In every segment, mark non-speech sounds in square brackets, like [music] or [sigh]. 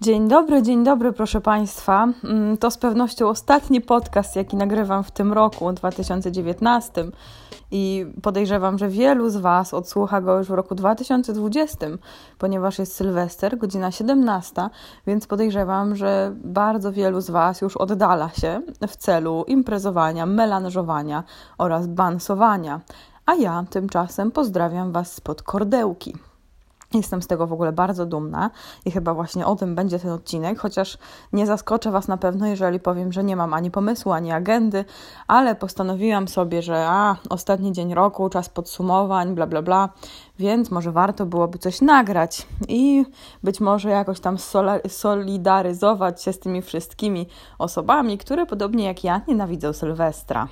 Dzień dobry, dzień dobry, proszę Państwa. Mm, to z pewnością ostatni podcast, jaki nagrywam w tym roku, 2019. I podejrzewam, że wielu z Was odsłucha go już w roku 2020, ponieważ jest Sylwester, godzina 17, więc podejrzewam, że bardzo wielu z Was już oddala się w celu imprezowania, melanżowania oraz bansowania. A ja tymczasem pozdrawiam Was spod kordełki. Jestem z tego w ogóle bardzo dumna i chyba właśnie o tym będzie ten odcinek, chociaż nie zaskoczę Was na pewno, jeżeli powiem, że nie mam ani pomysłu, ani agendy, ale postanowiłam sobie, że a, ostatni dzień roku, czas podsumowań, bla, bla, bla, więc może warto byłoby coś nagrać i być może jakoś tam solidaryzować się z tymi wszystkimi osobami, które podobnie jak ja nienawidzą Sylwestra.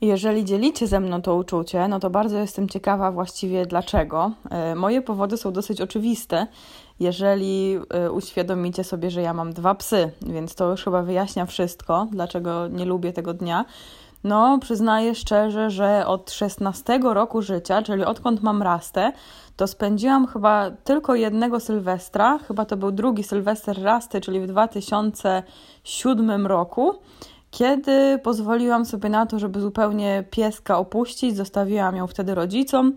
Jeżeli dzielicie ze mną to uczucie, no to bardzo jestem ciekawa właściwie dlaczego. E, moje powody są dosyć oczywiste, jeżeli e, uświadomicie sobie, że ja mam dwa psy, więc to już chyba wyjaśnia wszystko, dlaczego nie lubię tego dnia. No, przyznaję szczerze, że od 16 roku życia, czyli odkąd mam rastę, to spędziłam chyba tylko jednego Sylwestra, chyba to był drugi Sylwester rasty, czyli w 2007 roku kiedy pozwoliłam sobie na to, żeby zupełnie pieska opuścić, zostawiłam ją wtedy rodzicom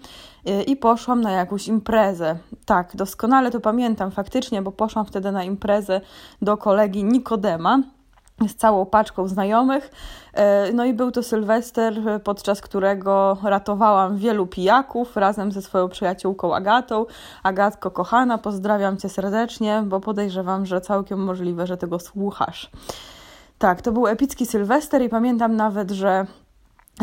y, i poszłam na jakąś imprezę. Tak, doskonale to pamiętam faktycznie, bo poszłam wtedy na imprezę do kolegi Nikodema z całą paczką znajomych. Y, no i był to Sylwester, podczas którego ratowałam wielu pijaków razem ze swoją przyjaciółką Agatą. Agatko, kochana, pozdrawiam cię serdecznie, bo podejrzewam, że całkiem możliwe, że tego słuchasz. Tak, to był epicki Sylwester i pamiętam nawet, że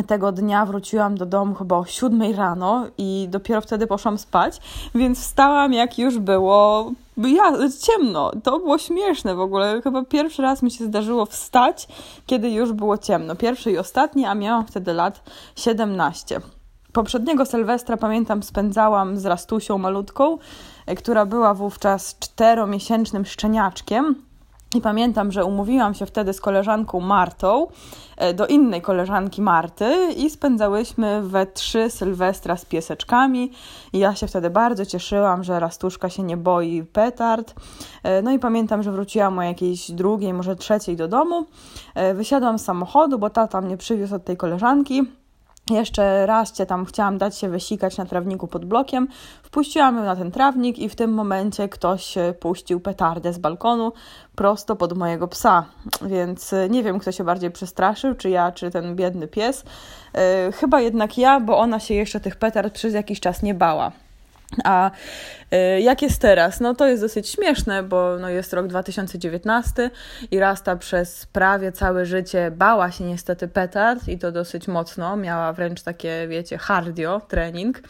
tego dnia wróciłam do domu chyba o siódmej rano i dopiero wtedy poszłam spać, więc wstałam jak już było ja, ciemno. To było śmieszne w ogóle. Chyba pierwszy raz mi się zdarzyło wstać, kiedy już było ciemno. Pierwszy i ostatni, a miałam wtedy lat 17. Poprzedniego Sylwestra pamiętam spędzałam z Rastusią malutką, która była wówczas czteromiesięcznym szczeniaczkiem i pamiętam, że umówiłam się wtedy z koleżanką Martą e, do innej koleżanki Marty i spędzałyśmy we trzy Sylwestra z pieseczkami. I ja się wtedy bardzo cieszyłam, że Rastuszka się nie boi petard. E, no i pamiętam, że wróciłam o jakiejś drugiej, może trzeciej do domu. E, wysiadłam z samochodu, bo tata mnie przywiózł od tej koleżanki. Jeszcze raz cię tam chciałam dać się wysikać na trawniku pod blokiem. Wpuściłam ją na ten trawnik i w tym momencie ktoś puścił petardę z balkonu prosto pod mojego psa. Więc e, nie wiem, kto się bardziej przestraszył, czy ja, czy ten biedny pies. Yy, chyba jednak ja, bo ona się jeszcze tych petard przez jakiś czas nie bała. A y, jak jest teraz? No to jest dosyć śmieszne, bo no jest rok 2019 i Rasta przez prawie całe życie bała się niestety petard i to dosyć mocno. Miała wręcz takie, wiecie, hardio trening y,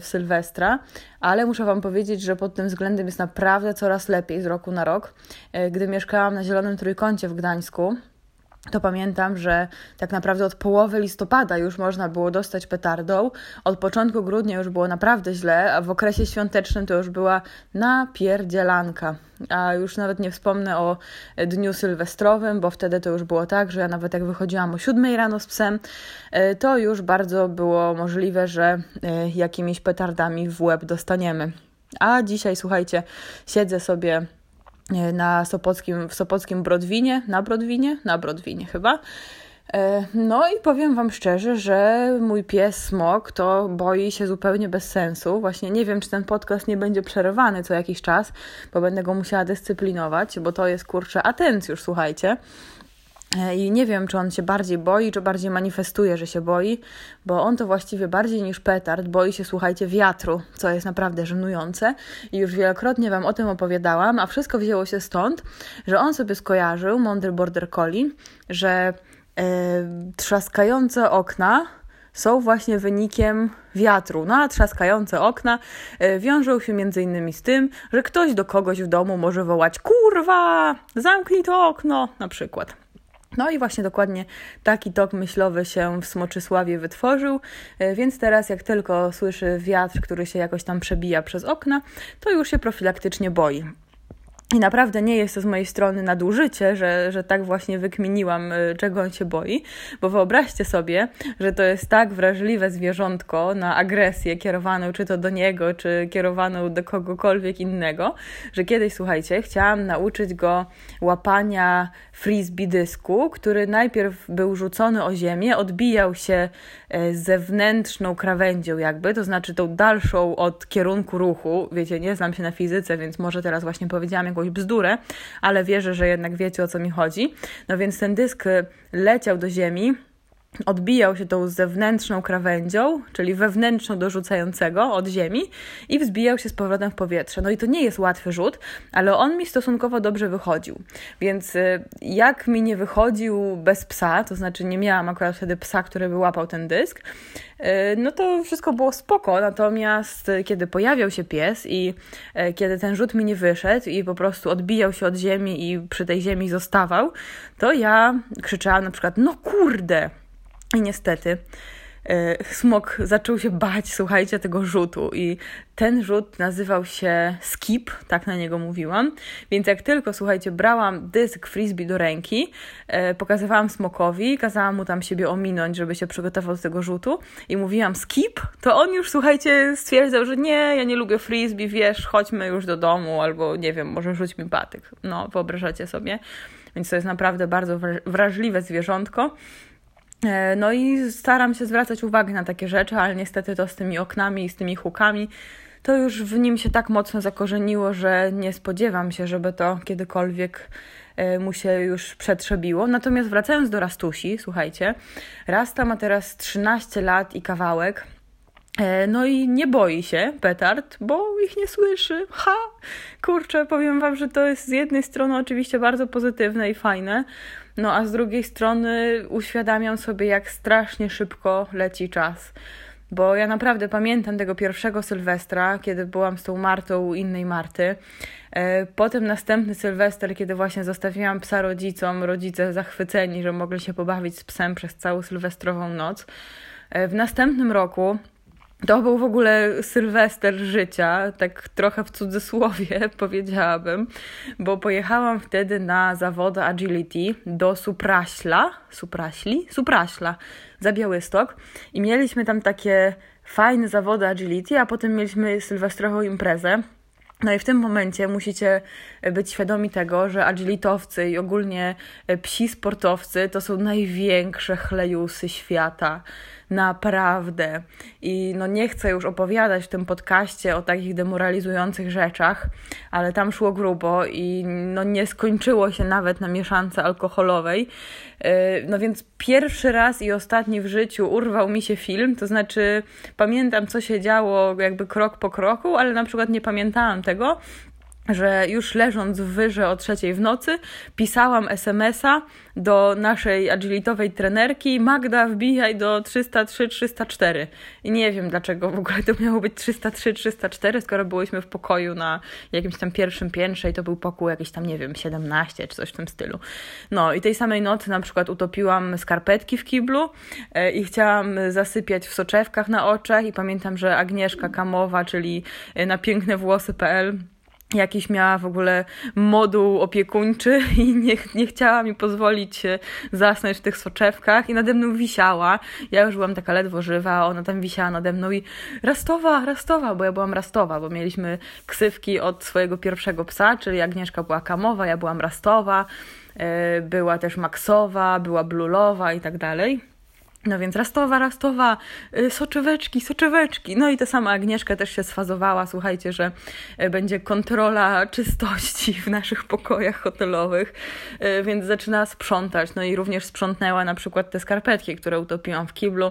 w Sylwestra, ale muszę Wam powiedzieć, że pod tym względem jest naprawdę coraz lepiej z roku na rok. Y, gdy mieszkałam na Zielonym Trójkącie w Gdańsku, to pamiętam, że tak naprawdę od połowy listopada już można było dostać petardą. Od początku grudnia już było naprawdę źle, a w okresie świątecznym to już była napierdzielanka. A już nawet nie wspomnę o dniu sylwestrowym, bo wtedy to już było tak, że ja nawet jak wychodziłam o 7 rano z psem, e, to już bardzo było możliwe, że e, jakimiś petardami w łeb dostaniemy. A dzisiaj, słuchajcie, siedzę sobie na Sopockim, w Sopockim Brodwinie, na Brodwinie, na Brodwinie chyba. E, no i powiem Wam szczerze, że mój pies Smok to boi się zupełnie bez sensu. Właśnie nie wiem, czy ten podcast nie będzie przerywany co jakiś czas, bo będę go musiała dyscyplinować, bo to jest kurczę atencjusz, słuchajcie. E, I nie wiem, czy on się bardziej boi, czy bardziej manifestuje, że się boi, bo on to właściwie bardziej niż petard boi się, słuchajcie, wiatru, co jest naprawdę żenujące. I już wielokrotnie Wam o tym opowiadałam, a wszystko wzięło się stąd, że on sobie skojarzył, mądry border collie, że yy, trzaskające okna są właśnie wynikiem wiatru. No a trzaskające okna yy, wiążą się między innymi z tym, że ktoś do kogoś w domu może wołać kurwa, zamknij to okno, na przykład. No i właśnie dokładnie taki tok myślowy się w Smoczysławie wytworzył, e, więc teraz jak tylko słyszy wiatr, który się jakoś tam przebija przez okna, to już się profilaktycznie boi. I naprawdę nie jest to z mojej strony nadużycie, że, że tak właśnie wykminiłam, y, czego on się boi, bo wyobraźcie sobie, że to jest tak wrażliwe zwierzątko na agresję kierowaną czy to do niego, czy kierowaną do kogokolwiek innego, że kiedyś, słuchajcie, chciałam nauczyć go łapania frisbee dysku, który najpierw był rzucony o ziemię, odbijał się e, zewnętrzną krawędzią jakby, to znaczy tą dalszą od kierunku ruchu. Wiecie, nie znam się na fizyce, więc może teraz właśnie powiedziałam jakąś bzdurę, ale wierzę, że jednak wiecie o co mi chodzi. No więc ten dysk leciał do ziemi, odbijał się tą zewnętrzną krawędzią, czyli wewnętrzną dorzucającego od ziemi i wzbijał się z powrotem w powietrze. No i to nie jest łatwy rzut, ale on mi stosunkowo dobrze wychodził. Więc y, jak mi nie wychodził bez psa, to znaczy nie miałam akurat wtedy psa, który by łapał ten dysk, y, no to wszystko było spoko. Natomiast y, kiedy pojawiał się pies i kiedy ten rzut mi nie wyszedł i po prostu odbijał się od ziemi i przy tej ziemi zostawał, to ja krzyczałam na przykład, no kurde, i niestety e, smok zaczął się bać, słuchajcie, tego rzutu i ten rzut nazywał się skip, tak na niego mówiłam, więc jak tylko, słuchajcie, brałam dysk frisbee do ręki, e, pokazywałam smokowi, kazałam mu tam siebie ominąć, żeby się przygotował do tego rzutu i mówiłam skip, to on już, słuchajcie, stwierdzał, że nie, ja nie lubię frisbee, wiesz, chodźmy już do domu, albo nie wiem, może rzuć mi patyk. No, wyobrażacie sobie? Więc to jest naprawdę bardzo wrażliwe zwierzątko. E, no i staram się zwracać uwagę na takie rzeczy, ale niestety to z tymi oknami i z tymi hukami to już w nim się tak mocno zakorzeniło, że nie spodziewam się, żeby to kiedykolwiek e, mu się już przetrzebiło. Natomiast wracając do Rastusi, słuchajcie, Rasta ma teraz 13 lat i kawałek. E, no i nie boi się petard, bo ich nie słyszy. Ha! Kurczę, powiem wam, że to jest z jednej strony oczywiście bardzo pozytywne i fajne, no a z drugiej strony uświadamiam sobie, jak strasznie szybko leci czas. Bo ja naprawdę pamiętam tego pierwszego Sylwestra, kiedy byłam z tą Martą u innej Marty. E, potem następny Sylwester, kiedy właśnie zostawiłam psa rodzicom, rodzice zachwyceni, że mogli się pobawić z psem przez całą sylwestrową noc. E, w następnym roku to był w ogóle sylwester życia, tak trochę w cudzysłowie [laughs] powiedziałabym, bo pojechałam wtedy na zawody agility do Supraśla, Supraśli? Supraśla za Białystok i mieliśmy tam takie fajne zawody agility, a potem mieliśmy sylwestrową imprezę. No i w tym momencie musicie być świadomi tego, że agilitowcy i ogólnie psi sportowcy to są największe chlejusy świata naprawdę. I no nie chcę już opowiadać w tym podcaście o takich demoralizujących rzeczach, ale tam szło grubo i no nie skończyło się nawet na mieszance alkoholowej. Y, no więc pierwszy raz i ostatni w życiu urwał mi się film, to znaczy pamiętam co się działo jakby krok po kroku, ale na przykład nie pamiętałam tego, że już leżąc w wyrze o trzeciej w nocy, pisałam SMS-a do naszej agilitowej trenerki Magda wbijaj do 303-304 i nie wiem dlaczego w ogóle to miało być 303-304, skoro byłyśmy w pokoju na jakimś tam pierwszym piętrze i to był pokój jakiś tam, nie wiem, 17 czy coś w tym stylu. No i tej samej nocy na przykład utopiłam skarpetki w kiblu e, i chciałam zasypiać w soczewkach na oczach i pamiętam, że Agnieszka Kamowa, czyli e, na piękne włosy.pl jakiś miała w ogóle moduł opiekuńczy [laughs] i nie, nie chciała mi pozwolić zasnąć w tych soczewkach i nade mną wisiała. Ja już byłam taka ledwo żywa, ona tam wisiała nade mną i rastowa, rastowa, bo ja byłam rastowa, bo mieliśmy ksywki od swojego pierwszego psa, czyli Agnieszka była kamowa, ja byłam rastowa, e, była też maksowa, była blulowa i tak dalej. No więc rastowa, rastowa, y, soczeweczki, soczeweczki. No i ta sama Agnieszka też się sfazowała, słuchajcie, że y, będzie kontrola czystości w naszych pokojach hotelowych, y, więc zaczyna sprzątać. No i również sprzątnęła na przykład te skarpetki, które utopiłam w kiblu.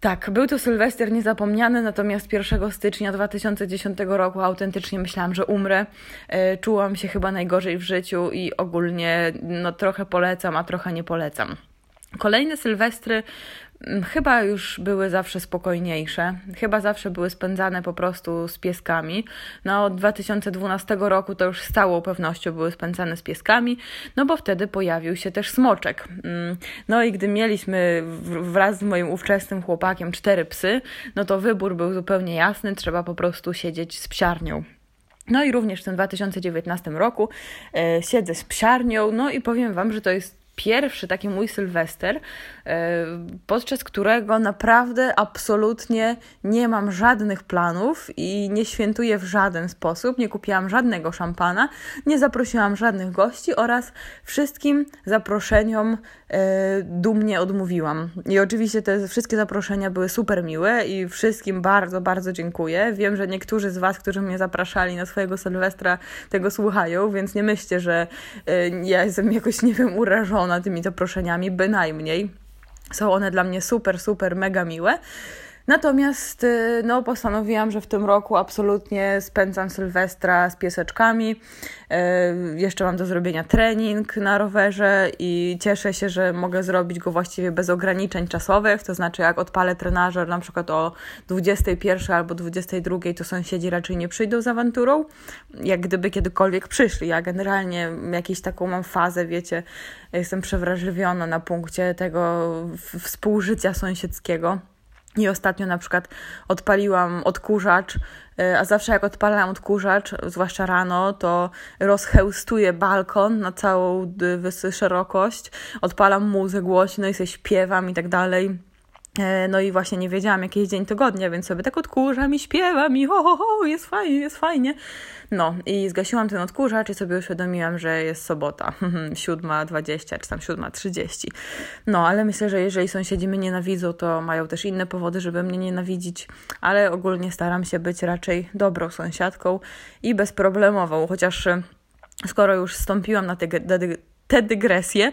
Tak, był to Sylwester niezapomniany, natomiast 1 stycznia 2010 roku autentycznie myślałam, że umrę. Czułam się chyba najgorzej w życiu i ogólnie no, trochę polecam, a trochę nie polecam. Kolejne sylwestry mm, chyba już były zawsze spokojniejsze, chyba zawsze były spędzane po prostu z pieskami. No, od 2012 roku to już z całą pewnością były spędzane z pieskami, no bo wtedy pojawił się też smoczek. Mm, no i gdy mieliśmy wraz z moim ówczesnym chłopakiem cztery psy, no to wybór był zupełnie jasny, trzeba po prostu siedzieć z psiarnią. No i również w tym 2019 roku e, siedzę z psiarnią, no i powiem Wam, że to jest pierwszy taki mój Sylwester, e, podczas którego naprawdę absolutnie nie mam żadnych planów i nie świętuję w żaden sposób, nie kupiłam żadnego szampana, nie zaprosiłam żadnych gości oraz wszystkim zaproszeniom e, dumnie odmówiłam. I oczywiście te wszystkie zaproszenia były super miłe i wszystkim bardzo, bardzo dziękuję. Wiem, że niektórzy z Was, którzy mnie zapraszali na swojego Sylwestra, tego słuchają, więc nie myślcie, że e, ja jestem jakoś, nie wiem, urażona tymi zaproszeniami, bynajmniej. Są one dla mnie super, super, mega miłe. Natomiast y, no, postanowiłam, że w tym roku absolutnie spędzam Sylwestra z pieseczkami. Y, jeszcze mam do zrobienia trening na rowerze i cieszę się, że mogę zrobić go właściwie bez ograniczeń czasowych. To znaczy, jak odpalę trenażer na przykład o 21 albo 22, to sąsiedzi raczej nie przyjdą z awanturą, jak gdyby kiedykolwiek przyszli. Ja generalnie jakąś taką mam fazę, wiecie, jestem przewrażliwiona na punkcie tego współżycia sąsiedzkiego. I ostatnio na przykład odpaliłam odkurzacz, e, a zawsze jak odpalam odkurzacz, zwłaszcza rano, to rozchełstuję balkon na całą szerokość, odpalam muzę głośno i sobie śpiewam i tak dalej. E, no i właśnie nie wiedziałam, jaki jest dzień tygodnia, więc sobie tak odkurzam i śpiewam i ho, ho, ho, jest fajnie, jest fajnie. No i zgasiłam ten odkurzacz i sobie uświadomiłam, że jest sobota, [laughs] 7.20 czy tam 7.30. No, ale myślę, że jeżeli sąsiedzi mnie nienawidzą, to mają też inne powody, żeby mnie nienawidzić, ale ogólnie staram się być raczej dobrą sąsiadką i bezproblemową, chociaż e, skoro już stąpiłam na te te dygresje,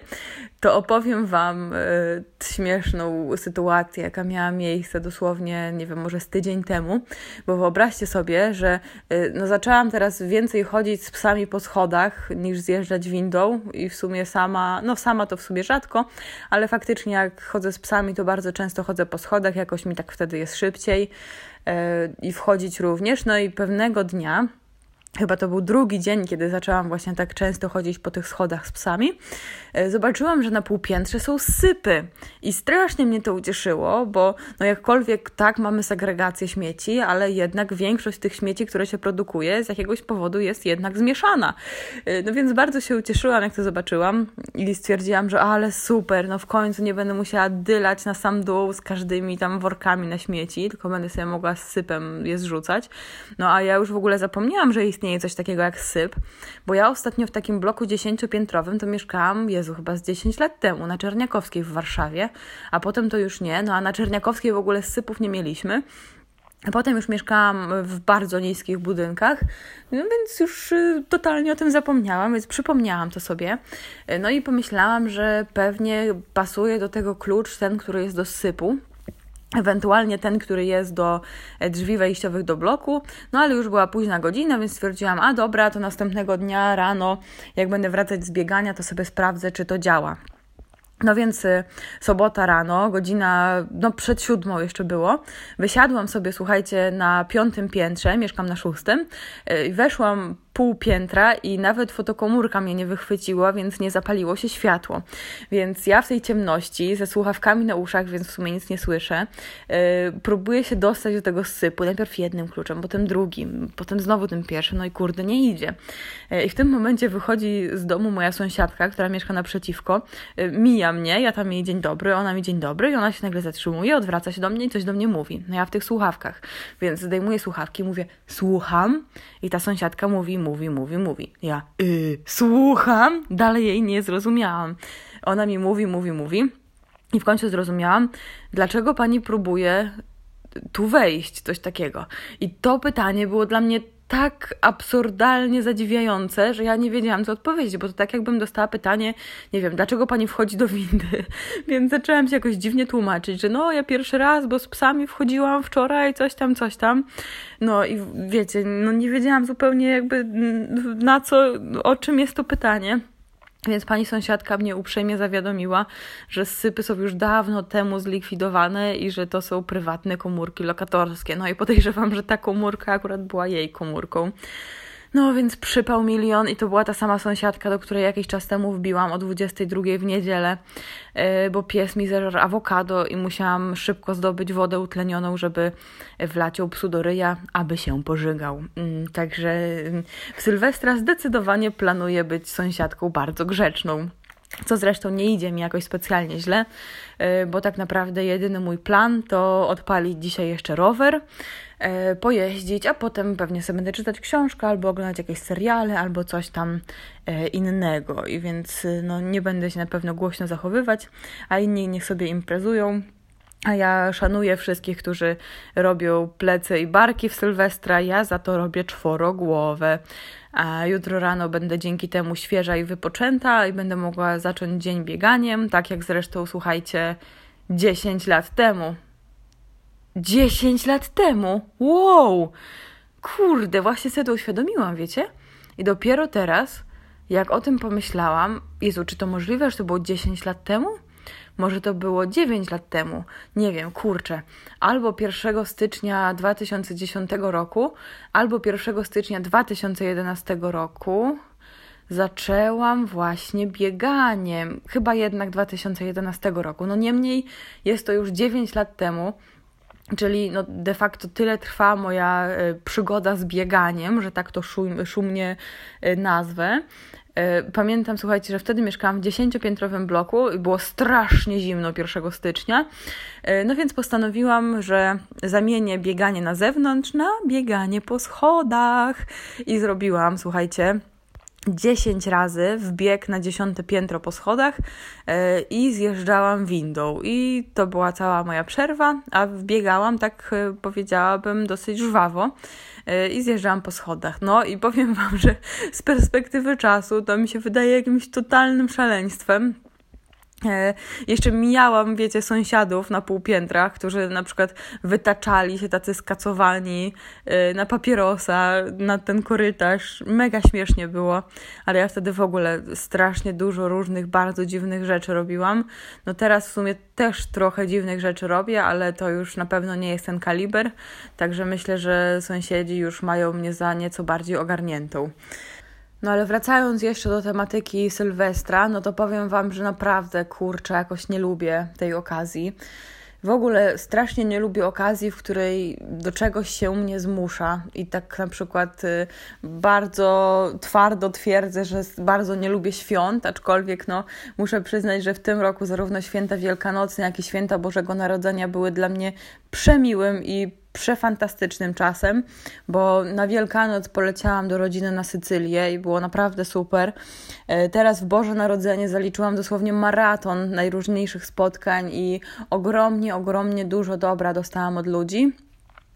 to opowiem Wam y, śmieszną sytuację, jaka miała miejsce dosłownie, nie wiem, może z tydzień temu, bo wyobraźcie sobie, że y, no, zaczęłam teraz więcej chodzić z psami po schodach niż zjeżdżać windą i w sumie sama, no sama to w sumie rzadko, ale faktycznie jak chodzę z psami, to bardzo często chodzę po schodach, jakoś mi tak wtedy jest szybciej y, i wchodzić również. No i pewnego dnia Chyba to był drugi dzień, kiedy zaczęłam właśnie tak często chodzić po tych schodach z psami. E, zobaczyłam, że na półpiętrze są sypy i strasznie mnie to ucieszyło, bo no jakkolwiek tak mamy segregację śmieci, ale jednak większość tych śmieci, które się produkuje, z jakiegoś powodu jest jednak zmieszana. E, no więc bardzo się ucieszyłam, jak to zobaczyłam i stwierdziłam, że ale super, no w końcu nie będę musiała dylać na sam dół z każdymi tam workami na śmieci, tylko będę sobie mogła z sypem je zrzucać. No a ja już w ogóle zapomniałam, że istnieje coś takiego jak syp, bo ja ostatnio w takim bloku dziesięciopiętrowym to mieszkałam, Jezu, chyba z 10 lat temu, na Czerniakowskiej w Warszawie, a potem to już nie, no a na Czerniakowskiej w ogóle sypów nie mieliśmy. Potem już mieszkałam w bardzo niskich budynkach, no więc już y, totalnie o tym zapomniałam, więc przypomniałam to sobie. No i pomyślałam, że pewnie pasuje do tego klucz ten, który jest do sypu, ewentualnie ten, który jest do e, drzwi wejściowych do bloku. No ale już była późna godzina, więc stwierdziłam, a dobra, to następnego dnia rano, jak będę wracać z biegania, to sobie sprawdzę, czy to działa. No więc y, sobota rano, godzina, no przed siódmą jeszcze było. Wysiadłam sobie, słuchajcie, na piątym piętrze, mieszkam na szóstym. Y, weszłam pół piętra i nawet fotokomórka mnie nie wychwyciła, więc nie zapaliło się światło. Więc ja w tej ciemności, ze słuchawkami na uszach, więc w sumie nic nie słyszę, yy, próbuję się dostać do tego sypu. Najpierw jednym kluczem, potem drugim, potem znowu tym pierwszym, no i kurde, nie idzie. Yy, I w tym momencie wychodzi z domu moja sąsiadka, która mieszka naprzeciwko, yy, mija mnie, ja tam jej dzień dobry, ona mi dzień dobry i ona się nagle zatrzymuje, odwraca się do mnie i coś do mnie mówi. No ja w tych słuchawkach, więc zdejmuję słuchawki, mówię, słucham i ta sąsiadka mówi, mówi, mówi, mówi. Ja yy, słucham, dalej jej nie zrozumiałam. Ona mi mówi, mówi, mówi. I w końcu zrozumiałam, dlaczego pani próbuje tu wejść, coś takiego. I to pytanie było dla mnie tak absurdalnie zadziwiające, że ja nie wiedziałam, co odpowiedzieć, bo to tak jakbym dostała pytanie, nie wiem, dlaczego pani wchodzi do windy? [laughs] Więc zaczęłam się jakoś dziwnie tłumaczyć, że no, ja pierwszy raz, bo z psami wchodziłam wczoraj, coś tam, coś tam. No i wiecie, no nie wiedziałam zupełnie jakby na co, o czym jest to pytanie. Więc pani sąsiadka mnie uprzejmie zawiadomiła, że sypy są już dawno temu zlikwidowane i że to są prywatne komórki lokatorskie. No i podejrzewam, że ta komórka akurat była jej komórką. No więc przypał milion i to była ta sama sąsiadka, do której jakiś czas temu wbiłam o 22 w niedzielę, e, bo pies mi zeżarł awokado i musiałam szybko zdobyć wodę utlenioną, żeby wlać ją psu do ryja, aby się pożygał. Mm, także mm, w Sylwestra zdecydowanie planuję być sąsiadką bardzo grzeczną. Co zresztą nie idzie mi jakoś specjalnie źle, e, bo tak naprawdę jedyny mój plan to odpalić dzisiaj jeszcze rower, e, pojeździć, a potem pewnie sobie będę czytać książkę albo oglądać jakieś seriale albo coś tam e, innego. I więc no, nie będę się na pewno głośno zachowywać, a inni niech sobie imprezują. A ja szanuję wszystkich, którzy robią plecy i barki w Sylwestra. Ja za to robię czworogłowe a jutro rano będę dzięki temu świeża i wypoczęta i będę mogła zacząć dzień bieganiem, tak jak zresztą, słuchajcie, 10 lat temu. 10 lat temu! Wow! Kurde, właśnie sobie to uświadomiłam, wiecie? I dopiero teraz, jak o tym pomyślałam, Jezu, czy to możliwe, że to było 10 lat temu? Może to było 9 lat temu, nie wiem, kurczę. Albo 1 stycznia 2010 roku, albo 1 stycznia 2011 roku zaczęłam właśnie bieganiem. Chyba jednak 2011 roku. No niemniej jest to już 9 lat temu. Czyli no de facto tyle trwa moja y, przygoda z bieganiem, że tak to szum, szumnie y, nazwę. E, pamiętam, słuchajcie, że wtedy mieszkałam w dziesięciopiętrowym bloku i było strasznie zimno 1 stycznia. E, no więc postanowiłam, że zamienię bieganie na zewnątrz na bieganie po schodach. I zrobiłam, słuchajcie, 10 razy wbieg na dziesiąte piętro po schodach e, i zjeżdżałam windą. I to była cała moja przerwa, a wbiegałam, tak powiedziałabym, dosyć żwawo. E, i zjeżdżałam po schodach. No i powiem Wam, że z perspektywy czasu to mi się wydaje jakimś totalnym szaleństwem. E, jeszcze mijałam, wiecie, sąsiadów na półpiętrach, którzy na przykład wytaczali się tacy skacowani e, na papierosa, na ten korytarz. Mega śmiesznie było, ale ja wtedy w ogóle strasznie dużo różnych, bardzo dziwnych rzeczy robiłam. No teraz w sumie też trochę dziwnych rzeczy robię, ale to już na pewno nie jest ten kaliber, także myślę, że sąsiedzi już mają mnie za nieco bardziej ogarniętą. No ale wracając jeszcze do tematyki Sylwestra, no to powiem Wam, że naprawdę kurczę, jakoś nie lubię tej okazji. W ogóle strasznie nie lubię okazji, w której do czegoś się mnie zmusza. I tak na przykład y, bardzo twardo twierdzę, że bardzo nie lubię świąt, aczkolwiek no, muszę przyznać, że w tym roku zarówno święta wielkanocne, jak i święta Bożego Narodzenia były dla mnie przemiłym i przefantastycznym czasem, bo na Wielkanoc poleciałam do rodziny na Sycylię i było naprawdę super. E, teraz w Boże Narodzenie zaliczyłam dosłownie maraton najróżniejszych spotkań i ogromnie, ogromnie dużo dobra dostałam od ludzi.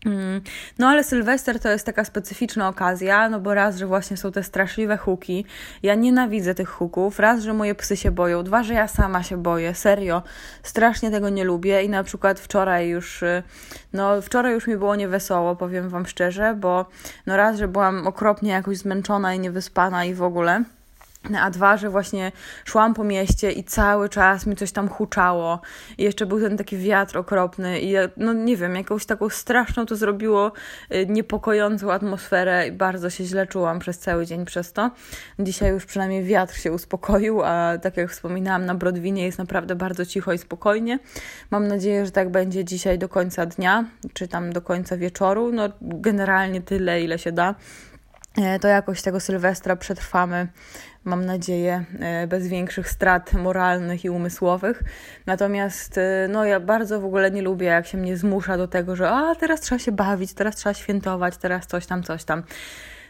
Mm. No ale Sylwester to jest taka specyficzna okazja, no bo raz, że właśnie są te straszliwe huki, ja nienawidzę tych huków, raz, że moje psy się boją, dwa, że ja sama się boję, serio, strasznie tego nie lubię. I na przykład wczoraj już, y, no wczoraj już mi było niewesoło, powiem Wam szczerze, bo no raz, że byłam okropnie jakoś zmęczona i niewyspana i w ogóle, a dwa, że właśnie szłam po mieście i cały czas mi coś tam huczało. I jeszcze był ten taki wiatr okropny i no nie wiem, jakąś taką straszną to zrobiło y, niepokojącą atmosferę i bardzo się źle czułam przez cały dzień przez to. Dzisiaj już przynajmniej wiatr się uspokoił, a tak jak wspominałam, na Brodwinie jest naprawdę bardzo cicho i spokojnie. Mam nadzieję, że tak będzie dzisiaj do końca dnia, czy tam do końca wieczoru. No generalnie tyle, ile się da e, to jakoś tego Sylwestra przetrwamy mam nadzieję, e, bez większych strat moralnych i umysłowych. Natomiast e, no, ja bardzo w ogóle nie lubię, jak się mnie zmusza do tego, że a teraz trzeba się bawić, teraz trzeba świętować, teraz coś tam, coś tam.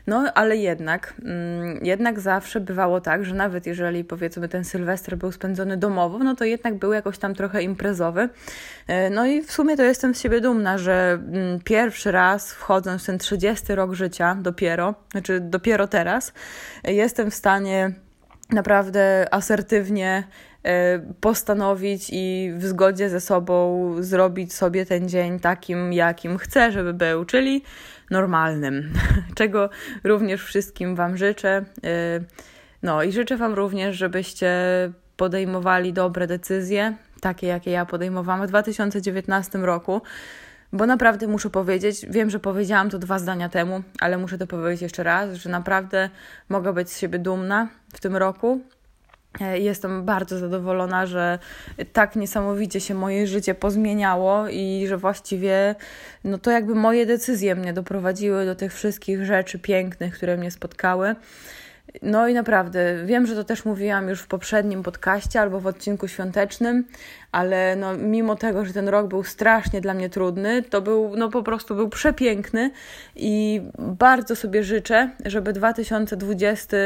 No, ale jednak, mm, jednak zawsze bywało tak, że nawet jeżeli powiedzmy ten Sylwester był spędzony domowo, no to jednak był jakoś tam trochę imprezowy. E, no i w sumie to jestem z siebie dumna, że mm, pierwszy raz wchodząc w ten 30 rok życia dopiero, znaczy dopiero teraz, jestem w stanie naprawdę asertywnie e, postanowić i w zgodzie ze sobą zrobić sobie ten dzień takim, jakim chcę, żeby był, czyli normalnym, [laughs] czego również wszystkim Wam życzę. Y, no i życzę Wam również, żebyście podejmowali dobre decyzje, takie jakie ja podejmowałam w 2019 roku bo naprawdę muszę powiedzieć, wiem, że powiedziałam to dwa zdania temu, ale muszę to powiedzieć jeszcze raz, że naprawdę mogę być z siebie dumna w tym roku. E, jestem bardzo zadowolona, że tak niesamowicie się moje życie pozmieniało i że właściwie no to jakby moje decyzje mnie doprowadziły do tych wszystkich rzeczy pięknych, które mnie spotkały. No i naprawdę, wiem, że to też mówiłam już w poprzednim podcaście albo w odcinku świątecznym, ale no, mimo tego, że ten rok był strasznie dla mnie trudny, to był, no po prostu był przepiękny i bardzo sobie życzę, żeby 2020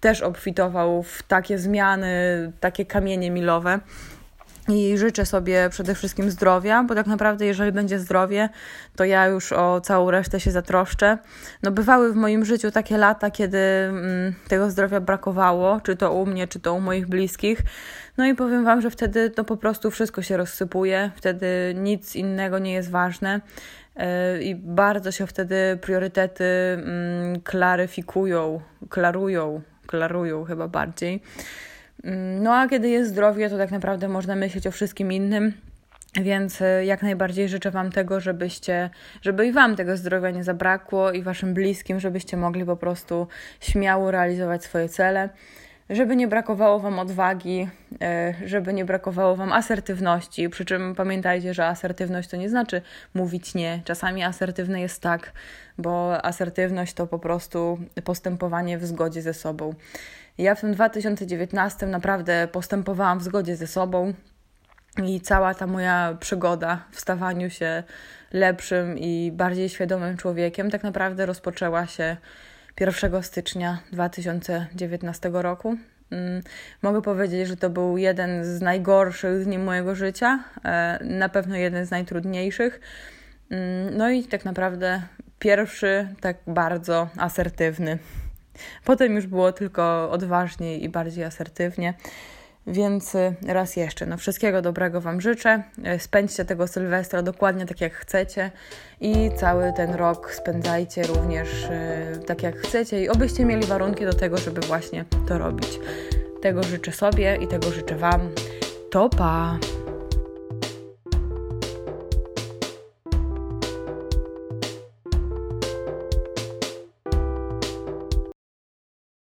też obfitował w takie zmiany, takie kamienie milowe. I życzę sobie przede wszystkim zdrowia, bo tak naprawdę, jeżeli będzie zdrowie, to ja już o całą resztę się zatroszczę. No, bywały w moim życiu takie lata, kiedy mm, tego zdrowia brakowało, czy to u mnie, czy to u moich bliskich. No i powiem Wam, że wtedy to po prostu wszystko się rozsypuje, wtedy nic innego nie jest ważne yy, i bardzo się wtedy priorytety mm, klaryfikują, klarują, klarują chyba bardziej. Mm, no a kiedy jest zdrowie, to tak naprawdę można myśleć o wszystkim innym. Więc e, jak najbardziej życzę Wam tego, żebyście, żeby i Wam tego zdrowia nie zabrakło i Waszym bliskim, żebyście mogli po prostu śmiało realizować swoje cele, żeby nie brakowało Wam odwagi, e, żeby nie brakowało Wam asertywności. Przy czym pamiętajcie, że asertywność to nie znaczy mówić nie. Czasami asertywne jest tak, bo asertywność to po prostu postępowanie w zgodzie ze sobą. Ja w tym 2019 naprawdę postępowałam w zgodzie ze sobą i cała ta moja przygoda w stawaniu się lepszym i bardziej świadomym człowiekiem tak naprawdę rozpoczęła się 1 stycznia 2019 roku. Mm, mogę powiedzieć, że to był jeden z najgorszych dni mojego życia, e, na pewno jeden z najtrudniejszych. Mm, no i tak naprawdę pierwszy, tak bardzo asertywny. Potem już było tylko odważniej i bardziej asertywnie. Więc y, raz jeszcze, no wszystkiego dobrego Wam życzę. Y, spędźcie tego Sylwestra dokładnie tak jak chcecie i cały ten rok spędzajcie również y, tak jak chcecie i obyście mieli warunki do tego, żeby właśnie to robić. Tego życzę sobie i tego życzę Wam. To pa!